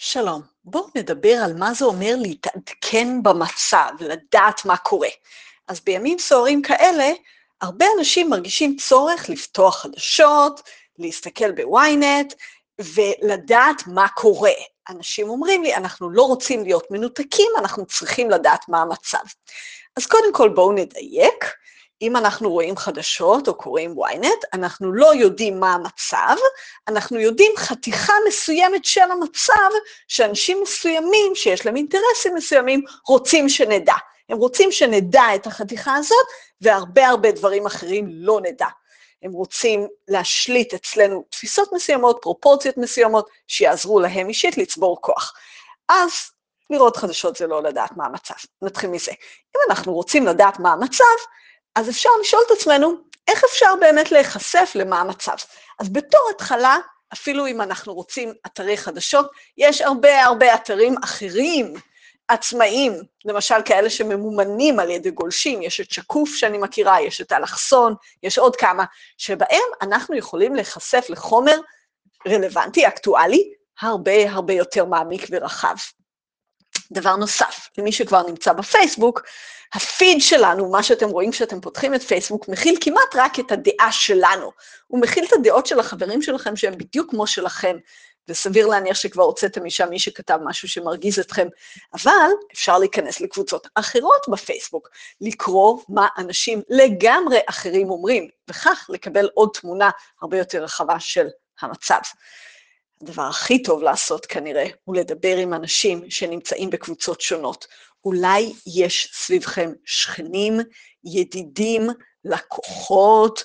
שלום, בואו נדבר על מה זה אומר להתעדכן במצב, לדעת מה קורה. אז בימים סוערים כאלה, הרבה אנשים מרגישים צורך לפתוח חדשות, להסתכל בוויינט ולדעת מה קורה. אנשים אומרים לי, אנחנו לא רוצים להיות מנותקים, אנחנו צריכים לדעת מה המצב. אז קודם כל בואו נדייק, אם אנחנו רואים חדשות או קוראים ynet, אנחנו לא יודעים מה המצב, אנחנו יודעים חתיכה מסוימת של המצב שאנשים מסוימים, שיש להם אינטרסים מסוימים, רוצים שנדע. הם רוצים שנדע את החתיכה הזאת, והרבה הרבה דברים אחרים לא נדע. הם רוצים להשליט אצלנו תפיסות מסוימות, פרופורציות מסוימות, שיעזרו להם אישית לצבור כוח. אז לראות חדשות זה לא לדעת מה המצב. נתחיל מזה. אם אנחנו רוצים לדעת מה המצב, אז אפשר לשאול את עצמנו, איך אפשר באמת להיחשף למה המצב? אז בתור התחלה, אפילו אם אנחנו רוצים אתרי חדשות, יש הרבה הרבה אתרים אחרים, עצמאיים, למשל כאלה שממומנים על ידי גולשים, יש את שקוף שאני מכירה, יש את אלכסון, יש עוד כמה, שבהם אנחנו יכולים להיחשף לחומר רלוונטי, אקטואלי, הרבה הרבה יותר מעמיק ורחב. דבר נוסף, למי שכבר נמצא בפייסבוק, הפיד שלנו, מה שאתם רואים כשאתם פותחים את פייסבוק, מכיל כמעט רק את הדעה שלנו. הוא מכיל את הדעות של החברים שלכם שהן בדיוק כמו שלכם, וסביר להניח שכבר הוצאתם משם מי שכתב משהו שמרגיז אתכם, אבל אפשר להיכנס לקבוצות אחרות בפייסבוק, לקרוא מה אנשים לגמרי אחרים אומרים, וכך לקבל עוד תמונה הרבה יותר רחבה של המצב. הדבר הכי טוב לעשות כנראה הוא לדבר עם אנשים שנמצאים בקבוצות שונות. אולי יש סביבכם שכנים, ידידים, לקוחות,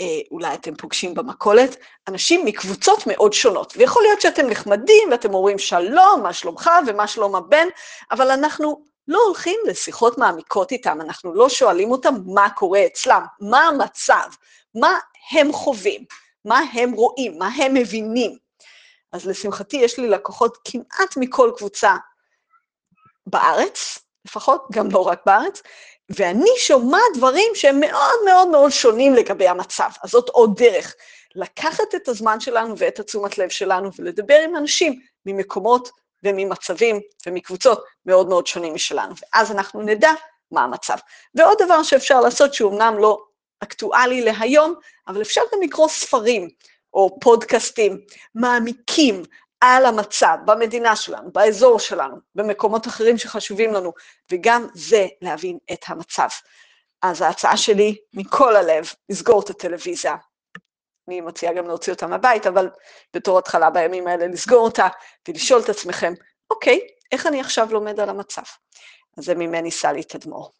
אה, אולי אתם פוגשים במכולת, אנשים מקבוצות מאוד שונות. ויכול להיות שאתם נחמדים ואתם אומרים שלום, מה שלומך? ומה שלום הבן, אבל אנחנו לא הולכים לשיחות מעמיקות איתם, אנחנו לא שואלים אותם מה קורה אצלם, מה המצב, מה הם חווים, מה הם רואים, מה הם מבינים. אז לשמחתי יש לי לקוחות כמעט מכל קבוצה בארץ, לפחות, גם לא רק בארץ, ואני שומעת דברים שהם מאוד מאוד מאוד שונים לגבי המצב. אז זאת עוד דרך, לקחת את הזמן שלנו ואת התשומת לב שלנו ולדבר עם אנשים ממקומות וממצבים ומקבוצות מאוד מאוד שונים משלנו, ואז אנחנו נדע מה המצב. ועוד דבר שאפשר לעשות, שהוא אמנם לא אקטואלי להיום, אבל אפשר גם לקרוא ספרים או פודקאסטים מעמיקים על המצב במדינה שלנו, באזור שלנו, במקומות אחרים שחשובים לנו, וגם זה להבין את המצב. אז ההצעה שלי מכל הלב, לסגור את הטלוויזיה. אני מציעה גם להוציא אותה מהבית, אבל בתור התחלה בימים האלה לסגור אותה ולשאול את עצמכם, אוקיי, איך אני עכשיו לומד על המצב? אז זה ממני סלי תדמור.